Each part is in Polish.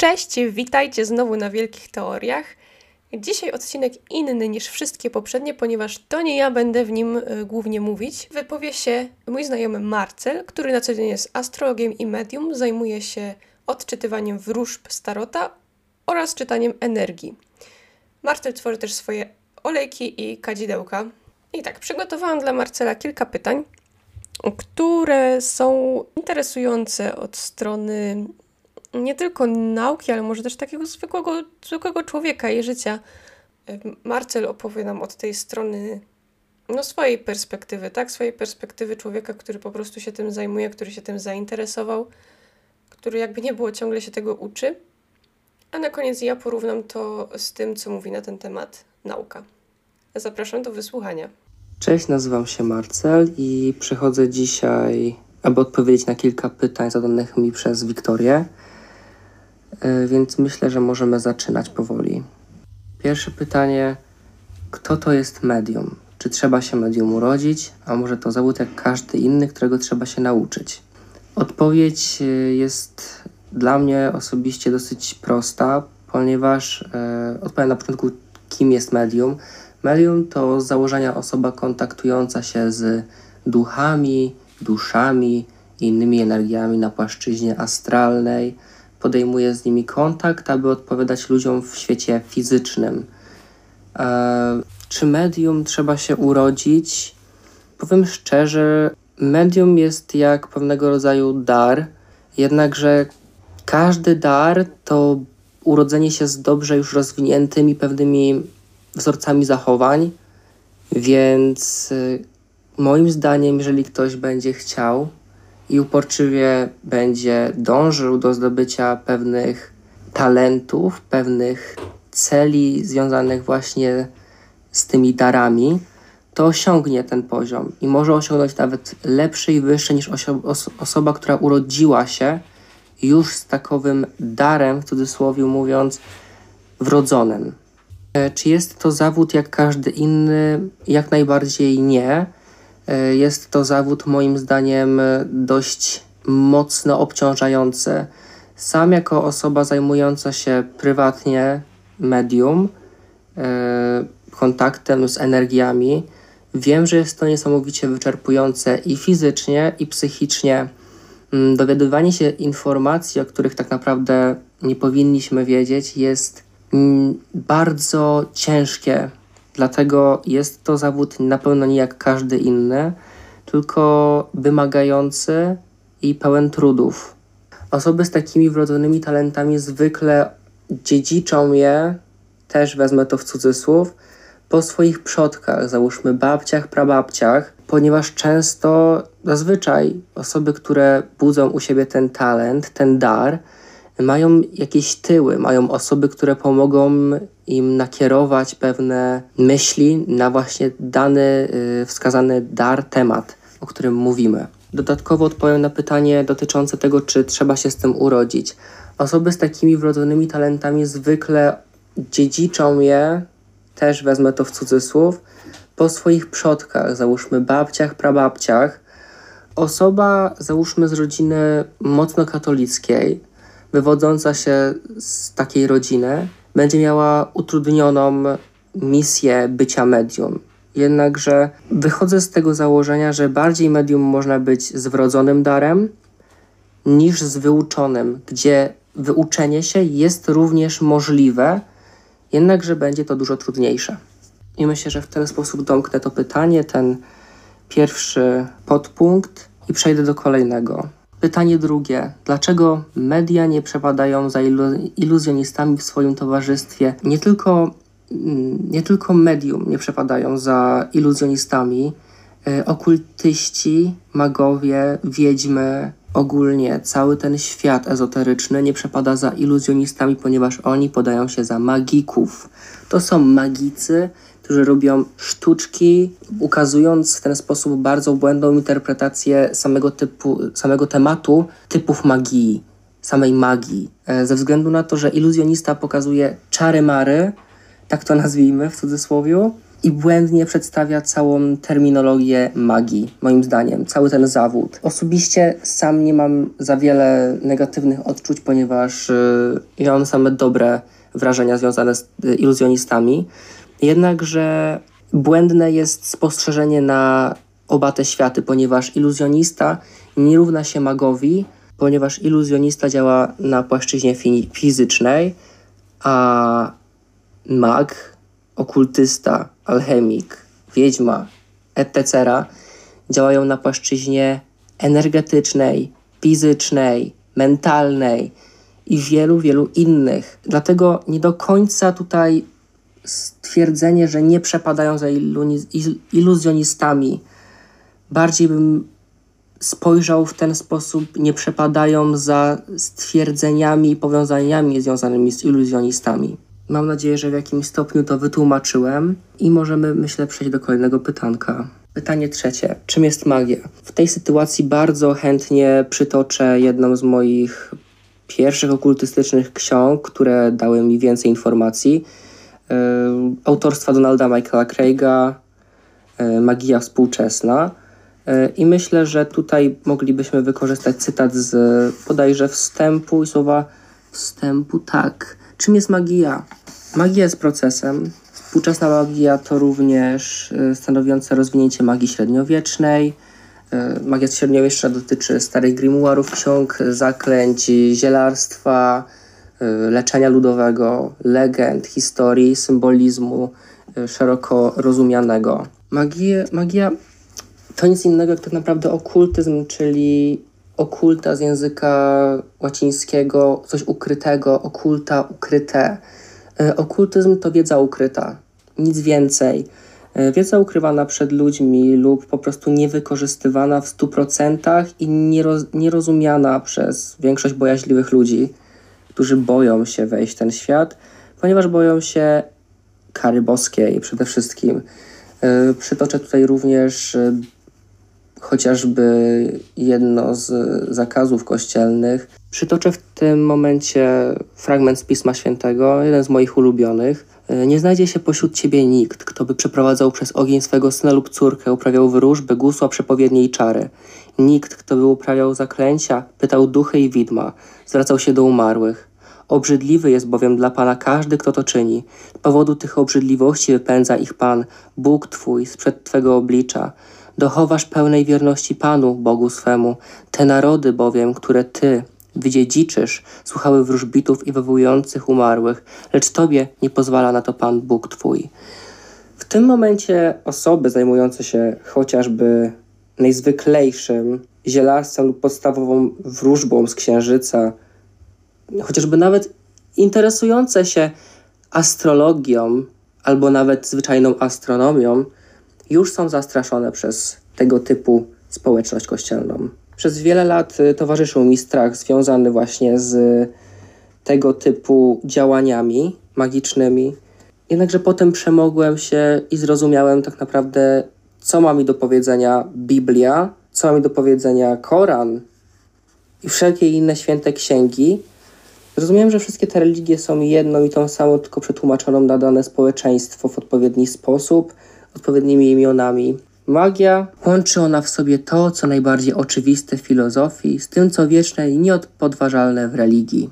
Cześć, witajcie znowu na Wielkich Teoriach. Dzisiaj odcinek inny niż wszystkie poprzednie, ponieważ to nie ja będę w nim y, głównie mówić. Wypowie się mój znajomy Marcel, który na co dzień jest astrologiem i medium, zajmuje się odczytywaniem wróżb starota oraz czytaniem energii. Marcel tworzy też swoje olejki i kadzidełka. I tak, przygotowałam dla Marcela kilka pytań, które są interesujące od strony nie tylko nauki, ale może też takiego zwykłego, zwykłego człowieka i życia. Marcel opowie nam od tej strony no, swojej perspektywy, tak? Swojej perspektywy człowieka, który po prostu się tym zajmuje, który się tym zainteresował, który jakby nie było ciągle się tego uczy. A na koniec ja porównam to z tym, co mówi na ten temat nauka. Zapraszam do wysłuchania. Cześć, nazywam się Marcel i przychodzę dzisiaj, aby odpowiedzieć na kilka pytań zadanych mi przez Wiktorię. E, więc myślę, że możemy zaczynać powoli. Pierwsze pytanie: kto to jest medium? Czy trzeba się medium urodzić, a może to zawód jak każdy inny, którego trzeba się nauczyć? Odpowiedź e, jest dla mnie osobiście dosyć prosta, ponieważ e, odpowiem na początku, kim jest medium. Medium to z założenia osoba kontaktująca się z duchami, duszami innymi energiami na płaszczyźnie astralnej podejmuje z nimi kontakt, aby odpowiadać ludziom w świecie fizycznym. E, czy medium trzeba się urodzić? Powiem szczerze, medium jest jak pewnego rodzaju dar, jednakże każdy dar to urodzenie się z dobrze już rozwiniętymi pewnymi wzorcami zachowań, więc y, moim zdaniem, jeżeli ktoś będzie chciał, i uporczywie będzie dążył do zdobycia pewnych talentów, pewnych celi związanych właśnie z tymi darami, to osiągnie ten poziom i może osiągnąć nawet lepszy i wyższy niż oso osoba, która urodziła się już z takowym darem, w cudzysłowie mówiąc, wrodzonym. E, czy jest to zawód jak każdy inny? Jak najbardziej nie. E, jest to zawód moim zdaniem dość mocno obciążający. Sam jako osoba zajmująca się prywatnie medium, e, kontaktem z energiami, wiem, że jest to niesamowicie wyczerpujące i fizycznie, i psychicznie. Mm, dowiadywanie się informacji, o których tak naprawdę nie powinniśmy wiedzieć, jest mm, bardzo ciężkie Dlatego jest to zawód na pewno nie jak każdy inny, tylko wymagający i pełen trudów. Osoby z takimi wrodzonymi talentami zwykle dziedziczą je, też wezmę to w cudzysłów, po swoich przodkach, załóżmy babciach, prababciach, ponieważ często, zazwyczaj osoby, które budzą u siebie ten talent, ten dar, mają jakieś tyły, mają osoby, które pomogą im nakierować pewne myśli na właśnie dany, y, wskazany dar, temat, o którym mówimy. Dodatkowo odpowiem na pytanie dotyczące tego, czy trzeba się z tym urodzić. Osoby z takimi wrodzonymi talentami zwykle dziedziczą je, też wezmę to w cudzysłów, po swoich przodkach, załóżmy babciach, prababciach. Osoba, załóżmy z rodziny mocno katolickiej, wywodząca się z takiej rodziny będzie miała utrudnioną misję bycia medium. Jednakże wychodzę z tego założenia, że bardziej medium można być z wrodzonym darem niż z wyuczonym, gdzie wyuczenie się jest również możliwe, jednakże będzie to dużo trudniejsze. I myślę, że w ten sposób domknę to pytanie, ten pierwszy podpunkt i przejdę do kolejnego. Pytanie drugie. Dlaczego media nie przepadają za iluzjonistami w swoim towarzystwie? Nie tylko, mm, nie tylko medium nie przepadają za iluzjonistami. E, okultyści, magowie, wiedźmy, ogólnie cały ten świat ezoteryczny nie przepada za iluzjonistami, ponieważ oni podają się za magików. To są magicy, którzy robią sztuczki, ukazując w ten sposób bardzo błędną interpretację samego, typu, samego tematu typów magii, samej magii. E, ze względu na to, że iluzjonista pokazuje czary mary, tak to nazwijmy w cudzysłowie, i błędnie przedstawia całą terminologię magii, moim zdaniem, cały ten zawód. Osobiście sam nie mam za wiele negatywnych odczuć, ponieważ yy, ja mam same dobre wrażenia związane z y, iluzjonistami. Jednakże błędne jest spostrzeżenie na oba te światy, ponieważ iluzjonista nie równa się magowi, ponieważ iluzjonista działa na płaszczyźnie fizycznej, a mag, okultysta, alchemik, wiedźma, etc. działają na płaszczyźnie energetycznej, fizycznej, mentalnej i wielu, wielu innych. Dlatego nie do końca tutaj stwierdzenie, że nie przepadają za iluzjonistami. Bardziej bym spojrzał w ten sposób, nie przepadają za stwierdzeniami i powiązaniami związanymi z iluzjonistami. Mam nadzieję, że w jakimś stopniu to wytłumaczyłem i możemy, myślę, przejść do kolejnego pytanka. Pytanie trzecie. Czym jest magia? W tej sytuacji bardzo chętnie przytoczę jedną z moich pierwszych okultystycznych ksiąg, które dały mi więcej informacji. Yy, autorstwa Donalda Michaela Craiga, yy, Magia współczesna. Yy, I myślę, że tutaj moglibyśmy wykorzystać cytat z bodajże wstępu i słowa wstępu, tak. Czym jest magia? Magia jest procesem. Współczesna magia to również stanowiące rozwinięcie magii średniowiecznej, E, magia średniowieczna dotyczy starych grimoirów, ksiąg, zaklęć, zielarstwa, e, leczenia ludowego, legend, historii, symbolizmu e, szeroko rozumianego. Magia, magia to nic innego jak tak naprawdę okultyzm, czyli okulta z języka łacińskiego, coś ukrytego, okulta, ukryte. Okultyzm to wiedza ukryta, nic więcej. Wiedza ukrywana przed ludźmi lub po prostu niewykorzystywana w 100% i nieroz, nierozumiana przez większość bojaźliwych ludzi, którzy boją się wejść w ten świat, ponieważ boją się kary boskiej przede wszystkim. E, przytoczę tutaj również e, chociażby jedno z zakazów kościelnych. Przytoczę w tym momencie fragment z Pisma Świętego, jeden z moich ulubionych. E, nie znajdzie się pośród ciebie nikt, kto by przeprowadzał przez ogień swego syna lub córkę, uprawiał wróżby, gusła, przepowiednie i czary. Nikt, kto by uprawiał zaklęcia, pytał duchy i widma, zwracał się do umarłych. Obrzydliwy jest bowiem dla Pana każdy, kto to czyni. Z powodu tych obrzydliwości wypędza ich Pan, Bóg Twój, sprzed Twego oblicza. Dochowasz pełnej wierności Panu, Bogu swemu. Te narody bowiem, które Ty, wydziedziczysz, słuchały wróżbitów i wywołujących umarłych, lecz Tobie nie pozwala na to Pan Bóg Twój. W tym momencie osoby zajmujące się chociażby najzwyklejszym zielarstwem lub podstawową wróżbą z księżyca, chociażby nawet interesujące się astrologią albo nawet zwyczajną astronomią, już są zastraszone przez tego typu społeczność kościelną. Przez wiele lat y, towarzyszył mi strach związany właśnie z tego typu działaniami magicznymi. Jednakże potem przemogłem się i zrozumiałem tak naprawdę, co ma mi do powiedzenia Biblia, co ma mi do powiedzenia Koran i wszelkie inne święte księgi. Zrozumiałem, że wszystkie te religie są jedną i tą samą, tylko przetłumaczoną na dane społeczeństwo w odpowiedni sposób, odpowiednimi imionami. Magia łączy ona w sobie to, co najbardziej oczywiste w filozofii, z tym, co wieczne i niepodważalne w religii.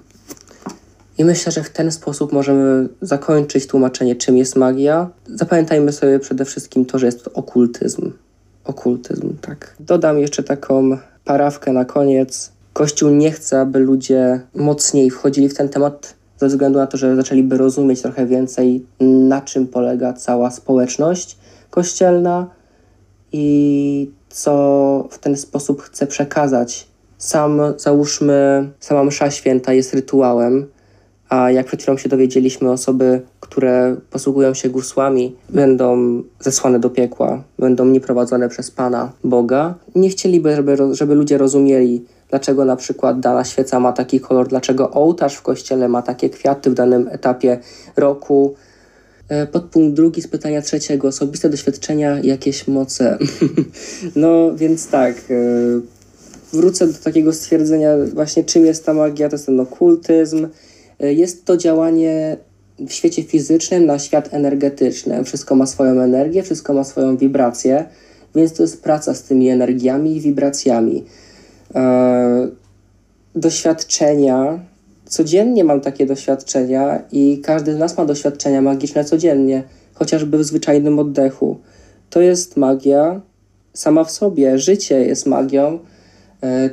I myślę, że w ten sposób możemy zakończyć tłumaczenie, czym jest magia. Zapamiętajmy sobie przede wszystkim to, że jest to okultyzm. Okultyzm, tak. Dodam jeszcze taką parawkę na koniec. Kościół nie chce, aby ludzie mocniej wchodzili w ten temat, ze względu na to, że zaczęliby rozumieć trochę więcej, na czym polega cała społeczność kościelna i co w ten sposób chcę przekazać. Sam, załóżmy, sama msza święta jest rytuałem, a jak przed chwilą się dowiedzieliśmy, osoby, które posługują się gusłami, będą zesłane do piekła, będą nieprowadzone przez Pana Boga. Nie chcieliby, żeby, żeby ludzie rozumieli, dlaczego na przykład dana świeca ma taki kolor, dlaczego ołtarz w kościele ma takie kwiaty w danym etapie roku, E, podpunkt drugi z pytania trzeciego. Osobiste doświadczenia, jakieś moce. no więc tak. E, wrócę do takiego stwierdzenia właśnie czym jest ta magia. To jest ten okultyzm. E, jest to działanie w świecie fizycznym na świat energetyczny. Wszystko ma swoją energię, wszystko ma swoją wibrację, więc to jest praca z tymi energiami i wibracjami. E, doświadczenia, codziennie mam takie doświadczenia i każdy z nas ma doświadczenia magiczne codziennie, chociażby w zwyczajnym oddechu. To jest magia sama w sobie, życie jest magią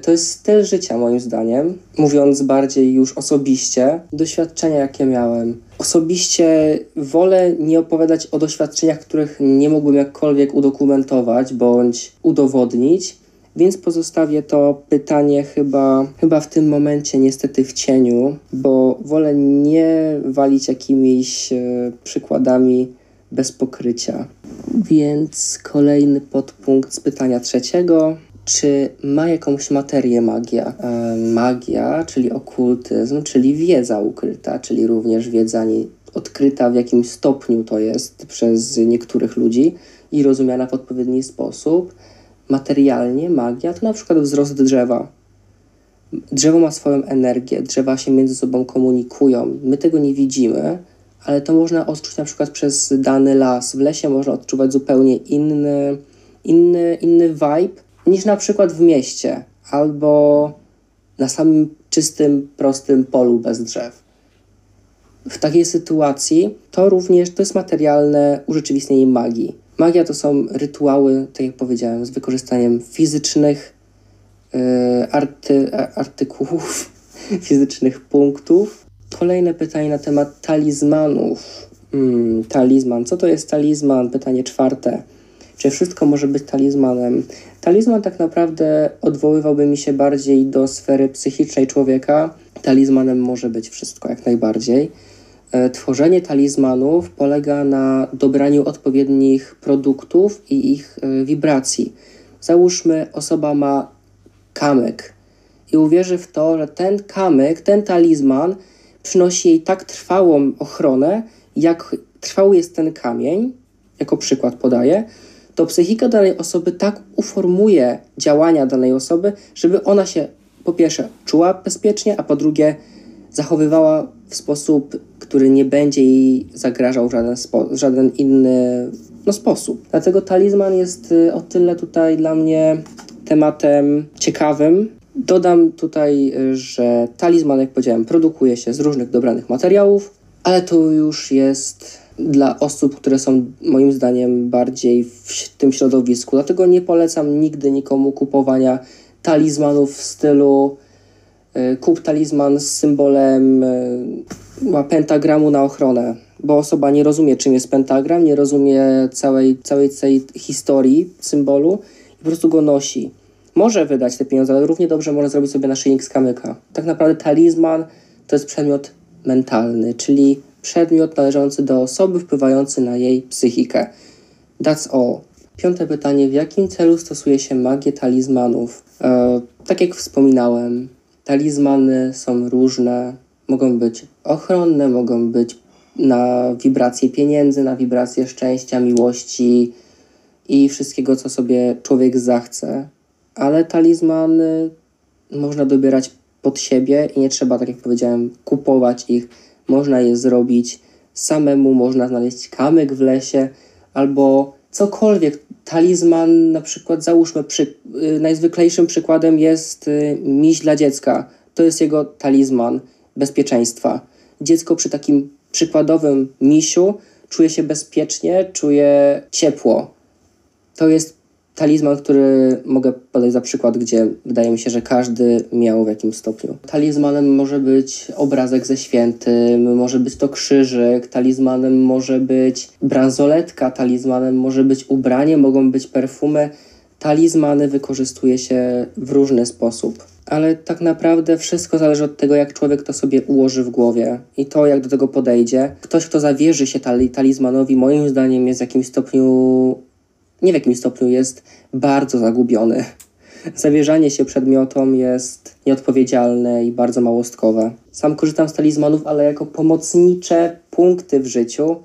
to jest styl życia, moim zdaniem. Mówiąc bardziej już osobiście, doświadczenia, jakie miałem. Osobiście wolę nie opowiadać o doświadczeniach, których nie mógłbym jakkolwiek udokumentować bądź udowodnić, więc pozostawię to pytanie chyba, chyba w tym momencie niestety w cieniu, bo wolę nie walić jakimiś e, przykładami bez pokrycia. Więc kolejny podpunkt z pytania trzeciego czy ma jakąś materię magia. E, magia, czyli okultyzm, czyli wiedza ukryta, czyli również wiedza nie, odkryta w jakimś stopniu to jest przez niektórych ludzi i rozumiana w odpowiedni sposób. Materialnie magia to na przykład wzrost drzewa. Drzewo ma swoją energię, drzewa się między sobą komunikują. My tego nie widzimy, ale to można odczuć na przykład przez dany las. W lesie można odczuwać zupełnie inny, inny, inny vibe niż na przykład w mieście albo na samym czystym, prostym polu bez drzew. W takiej sytuacji to również to jest materialne urzeczywistnienie magii. Magia to są rytuały, tak jak powiedziałem, z wykorzystaniem fizycznych yy, arty, artykułów, fizycznych punktów. Kolejne pytanie na temat talizmanów. Hmm, talizman. Co to jest talizman? Pytanie czwarte. Czy wszystko może być talizmanem? Talizman tak naprawdę odwoływałby mi się bardziej do sfery psychicznej człowieka. Talizmanem może być wszystko, jak najbardziej. E, tworzenie talizmanów polega na dobraniu odpowiednich produktów i ich e, wibracji. Załóżmy, osoba ma kamyk i uwierzy w to, że ten kamyk, ten talizman przynosi jej tak trwałą ochronę, jak trwały jest ten kamień, jako przykład podaję, to psychika danej osoby tak uformuje działania danej osoby, żeby ona się po pierwsze czuła bezpiecznie, a po drugie zachowywała w sposób, który nie będzie jej zagrażał w żaden, spo, żaden inny no, sposób. Dlatego talizman jest y, o tyle tutaj dla mnie tematem ciekawym. Dodam tutaj, y, że talizman, jak powiedziałem, produkuje się z różnych dobranych materiałów, ale to już jest dla osób, które są moim zdaniem bardziej w tym środowisku. Dlatego nie polecam nigdy nikomu kupowania talizmanów w stylu y, kup talizman z symbolem y, pentagramu na ochronę, bo osoba nie rozumie czym jest pentagram, nie rozumie całej, całej tej historii symbolu i po prostu go nosi. Może wydać te pieniądze, ale równie dobrze może zrobić sobie naszyjnik z kamyka. Tak naprawdę talizman to jest przedmiot mentalny, czyli przedmiot należący do osoby wpływający na jej psychikę. That's all. Piąte pytanie. W jakim celu stosuje się magię talizmanów? E, tak jak wspominałem, talizmany są różne. Mogą być ochronne, mogą być na wibracje pieniędzy, na wibracje szczęścia, miłości i wszystkiego, co sobie człowiek zachce. Ale talizmany można dobierać pod siebie i nie trzeba, tak jak powiedziałem, kupować ich można je zrobić samemu, można znaleźć kamyk w lesie albo cokolwiek. Talizman, na przykład, załóżmy, przy, y, najzwyklejszym przykładem jest y, miś dla dziecka. To jest jego talizman bezpieczeństwa. Dziecko przy takim przykładowym misiu czuje się bezpiecznie, czuje ciepło. To jest talizman, który mogę podać za przykład, gdzie wydaje mi się, że każdy miał w jakimś stopniu. Talizmanem może być obrazek ze świętym, może być to krzyżyk, talizmanem może być bransoletka, talizmanem może być ubranie, mogą być perfumy. Talizmany wykorzystuje się w różny sposób. Ale tak naprawdę wszystko zależy od tego, jak człowiek to sobie ułoży w głowie i to, jak do tego podejdzie. Ktoś, kto zawierzy się talizmanowi, moim zdaniem jest w jakimś stopniu nie w jakim stopniu jest bardzo zagubiony. Zawierzanie się przedmiotom jest nieodpowiedzialne i bardzo małostkowe. Sam korzystam z talizmanów, ale jako pomocnicze punkty w życiu,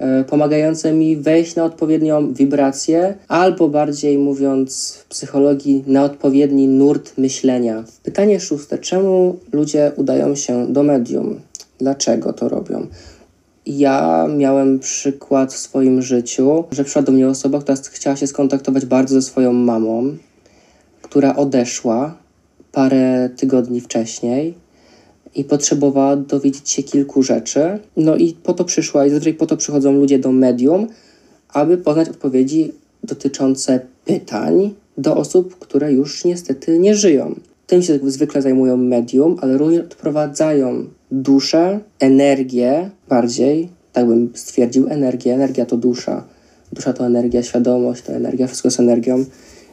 yy, pomagające mi wejść na odpowiednią wibrację, albo bardziej mówiąc w psychologii, na odpowiedni nurt myślenia. Pytanie szóste: czemu ludzie udają się do medium? Dlaczego to robią? Ja miałem przykład w swoim życiu, że przyszła do mnie osoba, która chciała się skontaktować bardzo ze swoją mamą, która odeszła parę tygodni wcześniej i potrzebowała dowiedzieć się kilku rzeczy. No i po to przyszła, i zazwyczaj po to przychodzą ludzie do medium, aby poznać odpowiedzi dotyczące pytań do osób, które już niestety nie żyją. Tym się zwykle zajmują medium, ale również odprowadzają duszę, energię bardziej, tak bym stwierdził, energię. Energia to dusza. Dusza to energia, świadomość to energia, wszystko jest energią.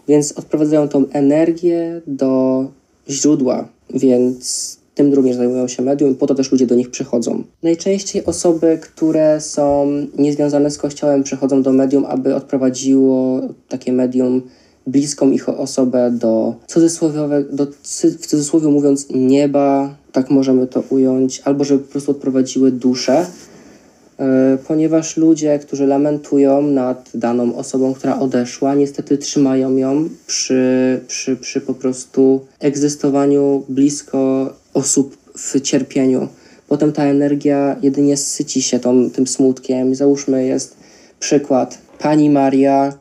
Więc odprowadzają tą energię do źródła, więc tym również zajmują się medium po to też ludzie do nich przychodzą. Najczęściej osoby, które są niezwiązane z kościołem, przychodzą do medium, aby odprowadziło takie medium bliską ich osobę do cudzysłowiowe, do, w cudzysłowie mówiąc nieba, tak możemy to ująć, albo żeby po prostu odprowadziły duszę, e, ponieważ ludzie, którzy lamentują nad daną osobą, która odeszła, niestety trzymają ją przy, przy, przy po prostu egzystowaniu blisko osób w cierpieniu. Potem ta energia jedynie syci się tą, tym smutkiem. Załóżmy jest przykład. Pani Maria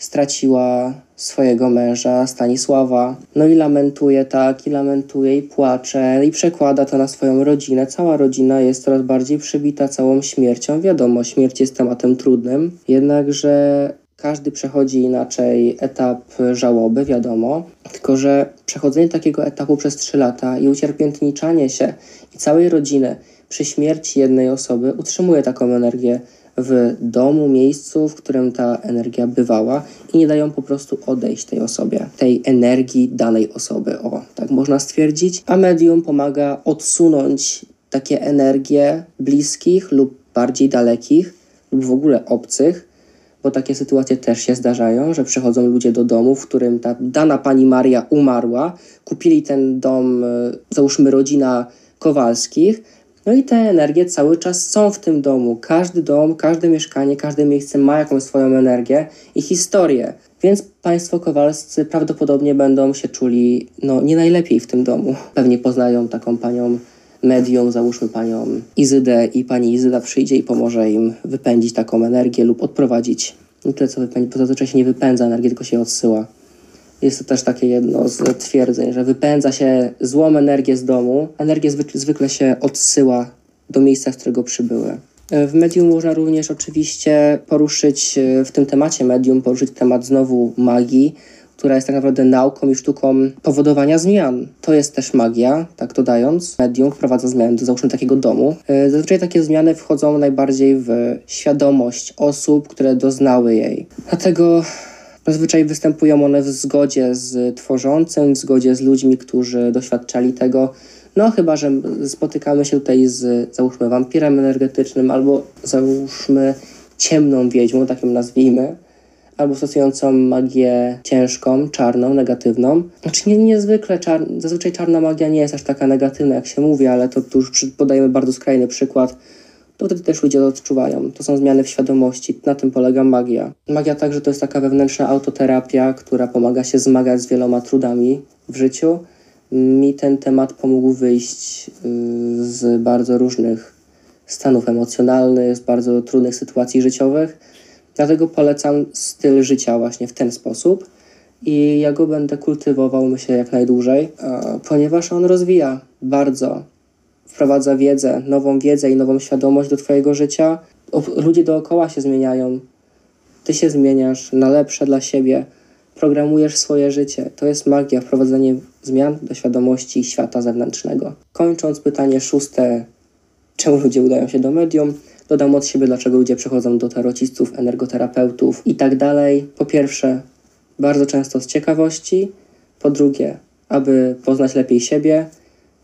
straciła swojego męża Stanisława. No i lamentuje tak, i lamentuje, i płacze, i przekłada to na swoją rodzinę. Cała rodzina jest coraz bardziej przybita całą śmiercią. Wiadomo, śmierć jest tematem trudnym, jednakże każdy przechodzi inaczej etap żałoby, wiadomo. Tylko, że przechodzenie takiego etapu przez 3 lata i ucierpiętniczanie się i całej rodziny przy śmierci jednej osoby utrzymuje taką energię w domu, miejscu, w którym ta energia bywała i nie dają po prostu odejść tej osobie, tej energii danej osoby. O, tak można stwierdzić. A medium pomaga odsunąć takie energie bliskich lub bardziej dalekich lub w ogóle obcych, bo takie sytuacje też się zdarzają, że przychodzą ludzie do domu, w którym ta dana pani Maria umarła, kupili ten dom, e, załóżmy rodzina Kowalskich, no i te energie cały czas są w tym domu. Każdy dom, każde mieszkanie, każde miejsce ma jakąś swoją energię i historię. Więc państwo kowalscy prawdopodobnie będą się czuli no, nie najlepiej w tym domu. Pewnie poznają taką panią medium, załóżmy panią Izydę i pani Izyda przyjdzie i pomoże im wypędzić taką energię lub odprowadzić. Nie tyle co wypędzić, bo zazwyczaj się nie wypędza energii, tylko się odsyła. Jest to też takie jedno z twierdzeń, że wypędza się złą energię z domu, energię zwykle się odsyła do miejsca, z którego przybyły. W medium można również oczywiście poruszyć w tym temacie medium, poruszyć temat znowu magii, która jest tak naprawdę nauką i sztuką powodowania zmian. To jest też magia, tak dodając. Medium wprowadza zmiany do załóżmy takiego domu. E, zazwyczaj takie zmiany wchodzą najbardziej w świadomość osób, które doznały jej. Dlatego Zazwyczaj występują one w zgodzie z tworzącym, w zgodzie z ludźmi, którzy doświadczali tego. No, chyba że spotykamy się tutaj z, załóżmy, wampirem energetycznym albo załóżmy ciemną wiedźmą, tak ją nazwijmy, albo stosującą magię ciężką, czarną, negatywną. Znaczy nie, niezwykle czar... zazwyczaj czarna magia nie jest aż taka negatywna, jak się mówi, ale to tu już podajemy bardzo skrajny przykład to wtedy też ludzie to odczuwają. To są zmiany w świadomości, na tym polega magia. Magia także to jest taka wewnętrzna autoterapia, która pomaga się zmagać z wieloma trudami w życiu. Mi ten temat pomógł wyjść y, z bardzo różnych stanów emocjonalnych, z bardzo trudnych sytuacji życiowych. Dlatego polecam styl życia właśnie w ten sposób i ja go będę kultywował, myślę, jak najdłużej, ponieważ on rozwija bardzo wprowadza wiedzę, nową wiedzę i nową świadomość do Twojego życia. Ludzie dookoła się zmieniają. Ty się zmieniasz na lepsze dla siebie. Programujesz swoje życie. To jest magia, wprowadzenie zmian do świadomości świata zewnętrznego. Kończąc pytanie szóste, czemu ludzie udają się do medium, dodam od siebie, dlaczego ludzie przychodzą do tarocistów, energoterapeutów i tak dalej. Po pierwsze, bardzo często z ciekawości. Po drugie, aby poznać lepiej siebie.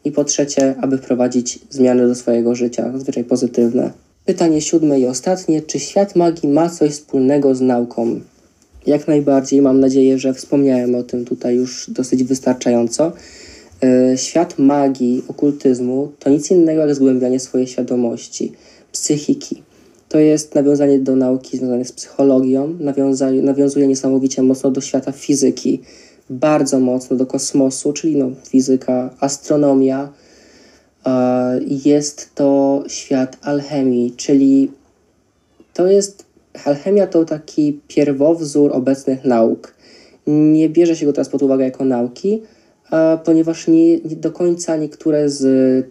I po trzecie, aby wprowadzić zmiany do swojego życia, zazwyczaj pozytywne. Pytanie siódme i ostatnie. Czy świat magii ma coś wspólnego z nauką? Jak najbardziej, mam nadzieję, że wspomniałem o tym tutaj już dosyć wystarczająco. E, świat magii, okultyzmu to nic innego jak zgłębianie swojej świadomości, psychiki. To jest nawiązanie do nauki związane z psychologią, nawiązuje niesamowicie mocno do świata fizyki, bardzo mocno do kosmosu, czyli no, fizyka, astronomia, Jest to świat alchemii, czyli to jest alchemia to taki pierwowzór obecnych nauk. Nie bierze się go teraz pod uwagę jako nauki, ponieważ nie, nie do końca niektóre z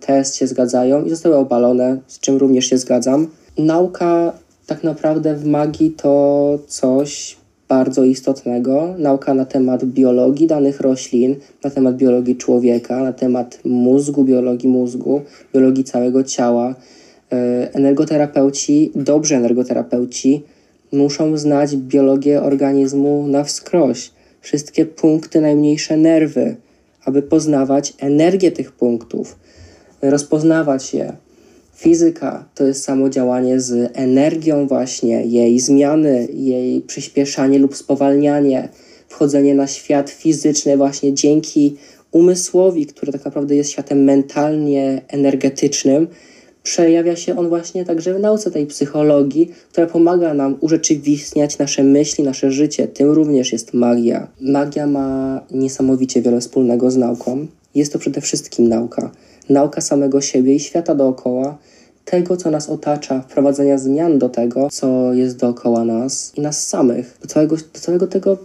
test się zgadzają i zostały obalone, z czym również się zgadzam. Nauka tak naprawdę w magii to coś bardzo istotnego. Nauka na temat biologii danych roślin, na temat biologii człowieka, na temat mózgu, biologii mózgu, biologii całego ciała. E, energoterapeuci, dobrzy energoterapeuci muszą znać biologię organizmu na wskroś, wszystkie punkty, najmniejsze nerwy, aby poznawać energię tych punktów, rozpoznawać je. Fizyka to jest samo działanie z energią, właśnie jej zmiany, jej przyspieszanie lub spowalnianie, wchodzenie na świat fizyczny, właśnie dzięki umysłowi, który tak naprawdę jest światem mentalnie energetycznym, przejawia się on właśnie także w nauce tej psychologii, która pomaga nam urzeczywistniać nasze myśli, nasze życie. Tym również jest magia. Magia ma niesamowicie wiele wspólnego z nauką. Jest to przede wszystkim nauka. Nauka samego siebie i świata dookoła, tego, co nas otacza, wprowadzenia zmian do tego, co jest dookoła nas i nas samych, do całego, do całego tego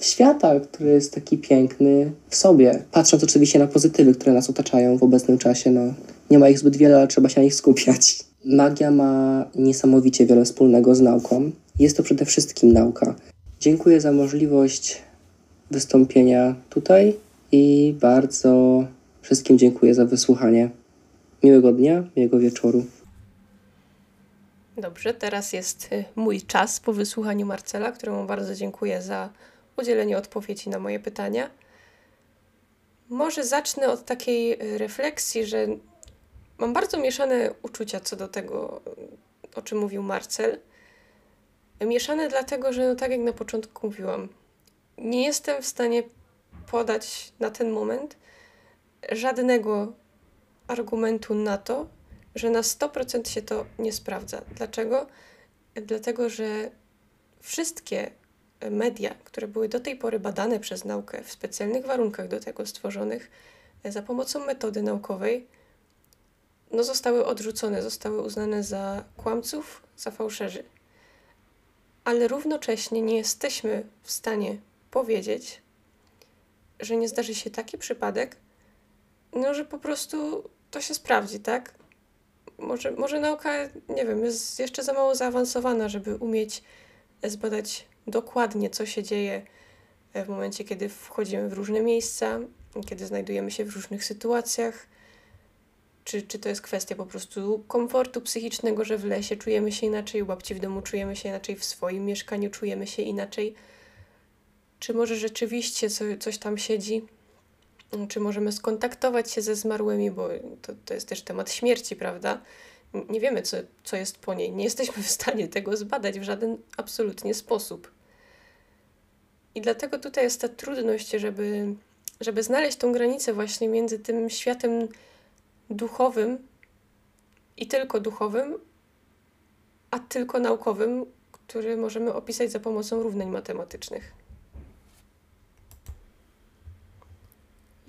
świata, który jest taki piękny w sobie. Patrząc oczywiście na pozytywy, które nas otaczają w obecnym czasie, no, nie ma ich zbyt wiele, ale trzeba się na nich skupiać. Magia ma niesamowicie wiele wspólnego z nauką. Jest to przede wszystkim nauka. Dziękuję za możliwość wystąpienia tutaj i bardzo wszystkim dziękuję za wysłuchanie. Miłego dnia, miłego wieczoru. Dobrze, teraz jest y, mój czas po wysłuchaniu Marcela, któremu bardzo dziękuję za udzielenie odpowiedzi na moje pytania. Może zacznę od takiej y, refleksji, że mam bardzo mieszane uczucia co do tego, o czym mówił Marcel. Mieszane dlatego, że no tak jak na początku mówiłam, nie jestem w stanie podać na ten moment żadnego argumentu na to, że na 100% się to nie sprawdza. Dlaczego? Dlatego, że wszystkie media, które były do tej pory badane przez naukę w specjalnych warunkach do tego stworzonych, za pomocą metody naukowej, no zostały odrzucone, zostały uznane za kłamców, za fałszerzy. Ale równocześnie nie jesteśmy w stanie powiedzieć, że nie zdarzy się taki przypadek, no że po prostu to się sprawdzi, tak? Może, może nauka, nie wiem, jest jeszcze za mało zaawansowana, żeby umieć zbadać dokładnie, co się dzieje w momencie, kiedy wchodzimy w różne miejsca, kiedy znajdujemy się w różnych sytuacjach. Czy, czy to jest kwestia po prostu komfortu psychicznego, że w lesie czujemy się inaczej, u babci w domu czujemy się inaczej, w swoim mieszkaniu czujemy się inaczej? Czy może rzeczywiście co, coś tam siedzi? Czy możemy skontaktować się ze zmarłymi, bo to, to jest też temat śmierci, prawda? Nie wiemy, co, co jest po niej. Nie jesteśmy w stanie tego zbadać w żaden absolutnie sposób. I dlatego tutaj jest ta trudność, żeby, żeby znaleźć tą granicę właśnie między tym światem duchowym i tylko duchowym, a tylko naukowym, który możemy opisać za pomocą równań matematycznych.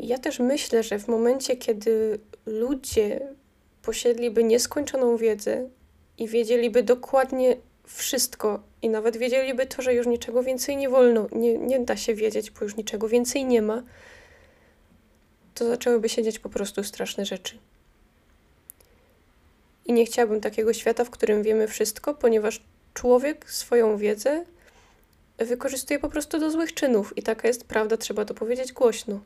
Ja też myślę, że w momencie, kiedy ludzie posiedliby nieskończoną wiedzę i wiedzieliby dokładnie wszystko, i nawet wiedzieliby to, że już niczego więcej nie wolno, nie, nie da się wiedzieć, bo już niczego więcej nie ma, to zaczęłyby się dziać po prostu straszne rzeczy. I nie chciałabym takiego świata, w którym wiemy wszystko, ponieważ człowiek swoją wiedzę wykorzystuje po prostu do złych czynów. I taka jest prawda, trzeba to powiedzieć głośno.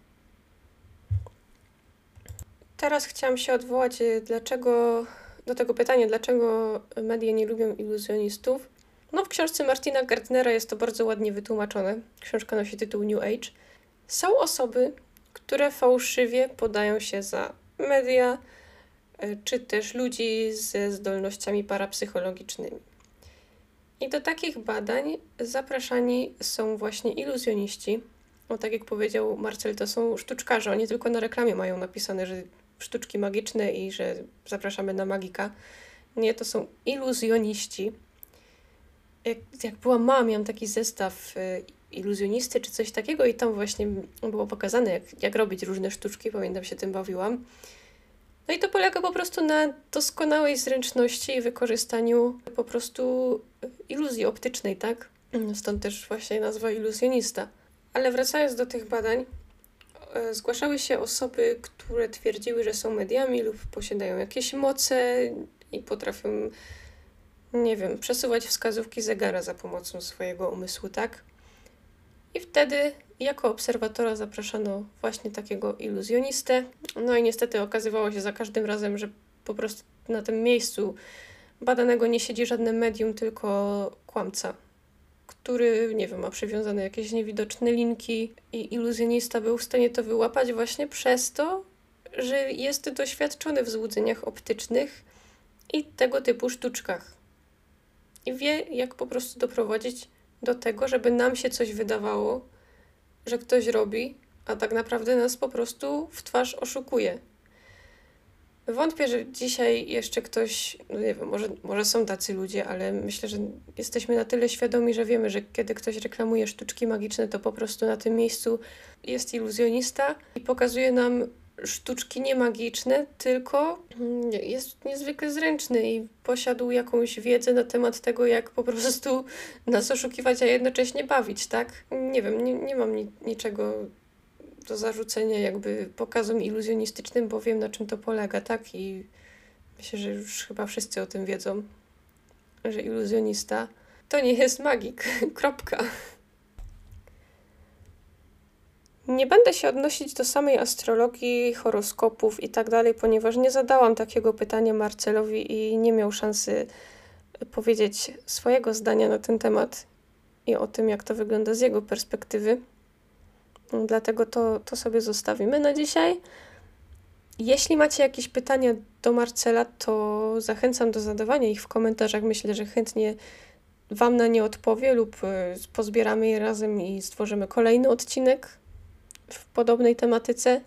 Teraz chciałam się odwołać y, dlaczego, do tego pytania, dlaczego media nie lubią iluzjonistów. No, w książce Martina Gardnera jest to bardzo ładnie wytłumaczone. Książka nosi tytuł New Age. Są osoby, które fałszywie podają się za media, y, czy też ludzi ze zdolnościami parapsychologicznymi. I do takich badań zapraszani są właśnie iluzjoniści. No, tak jak powiedział Marcel, to są sztuczkarze. Oni tylko na reklamie mają napisane, że sztuczki magiczne i że zapraszamy na magika. Nie, to są iluzjoniści. Jak, jak była mama, miałam taki zestaw y, iluzjonisty czy coś takiego i tam właśnie było pokazane, jak, jak robić różne sztuczki. Pamiętam, się tym bawiłam. No i to polega po prostu na doskonałej zręczności i wykorzystaniu po prostu iluzji optycznej, tak? Stąd też właśnie nazwa iluzjonista. Ale wracając do tych badań, zgłaszały się osoby, które twierdziły, że są mediami lub posiadają jakieś moce i potrafią, nie wiem, przesuwać wskazówki zegara za pomocą swojego umysłu, tak? I wtedy jako obserwatora zapraszano właśnie takiego iluzjonistę. No i niestety okazywało się za każdym razem, że po prostu na tym miejscu badanego nie siedzi żadne medium, tylko kłamca, który, nie wiem, ma przywiązane jakieś niewidoczne linki i iluzjonista był w stanie to wyłapać właśnie przez to, że jest doświadczony w złudzeniach optycznych i tego typu sztuczkach. I wie, jak po prostu doprowadzić do tego, żeby nam się coś wydawało, że ktoś robi, a tak naprawdę nas po prostu w twarz oszukuje. Wątpię, że dzisiaj jeszcze ktoś, no nie wiem, może, może są tacy ludzie, ale myślę, że jesteśmy na tyle świadomi, że wiemy, że kiedy ktoś reklamuje sztuczki magiczne, to po prostu na tym miejscu jest iluzjonista i pokazuje nam sztuczki niemagiczne, tylko mm, jest niezwykle zręczny i posiadł jakąś wiedzę na temat tego, jak po prostu nas oszukiwać, a jednocześnie bawić, tak? Nie wiem, nie, nie mam ni niczego do zarzucenia jakby pokazom iluzjonistycznym, bo wiem na czym to polega, tak? I myślę, że już chyba wszyscy o tym wiedzą, że iluzjonista to nie jest magik. Kropka. Nie będę się odnosić do samej astrologii, horoskopów i tak dalej, ponieważ nie zadałam takiego pytania Marcelowi i nie miał szansy powiedzieć swojego zdania na ten temat i o tym, jak to wygląda z jego perspektywy. Dlatego to, to sobie zostawimy na dzisiaj. Jeśli macie jakieś pytania do Marcela, to zachęcam do zadawania ich w komentarzach. Myślę, że chętnie Wam na nie odpowie lub e, pozbieramy je razem i stworzymy kolejny odcinek w podobnej tematyce.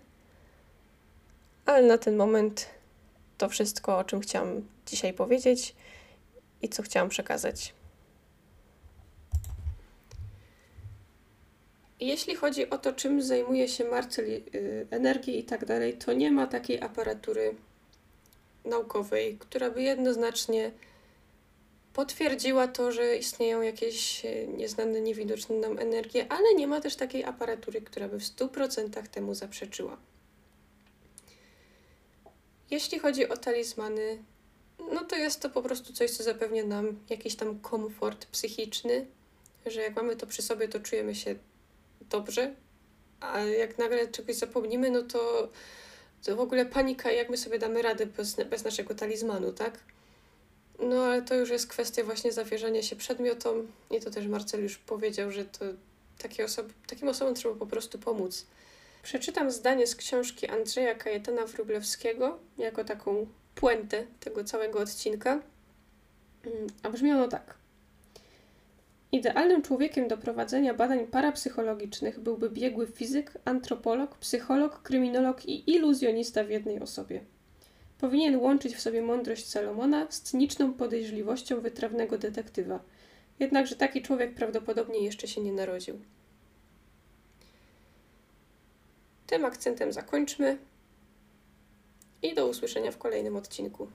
Ale na ten moment to wszystko, o czym chciałam dzisiaj powiedzieć i co chciałam przekazać. Jeśli chodzi o to, czym zajmuje się Marcel, yy, energii i tak dalej, to nie ma takiej aparatury naukowej, która by jednoznacznie potwierdziła to, że istnieją jakieś y, nieznane, niewidoczne nam energie, ale nie ma też takiej aparatury, która by w 100% temu zaprzeczyła. Jeśli chodzi o talizmany, no to jest to po prostu coś, co zapewnia nam jakiś tam komfort psychiczny, że jak mamy to przy sobie, to czujemy się dobrze, a jak nagle czegoś zapomnimy, no to, to w ogóle panika, jak my sobie damy radę bez, bez naszego talizmanu, tak? No ale to już jest kwestia właśnie zawierzania się przedmiotom i to też Marcel już powiedział, że to takie osoby, takim osobom trzeba po prostu pomóc. Przeczytam zdanie z książki Andrzeja Kajetana Wróblewskiego jako taką puentę tego całego odcinka. Mm, a brzmi ono tak. Idealnym człowiekiem do prowadzenia badań parapsychologicznych byłby biegły fizyk, antropolog, psycholog, kryminolog i iluzjonista w jednej osobie. Powinien łączyć w sobie mądrość Salomona z cyniczną podejrzliwością wytrawnego detektywa. Jednakże taki człowiek prawdopodobnie jeszcze się nie narodził. Tym akcentem zakończmy i do usłyszenia w kolejnym odcinku.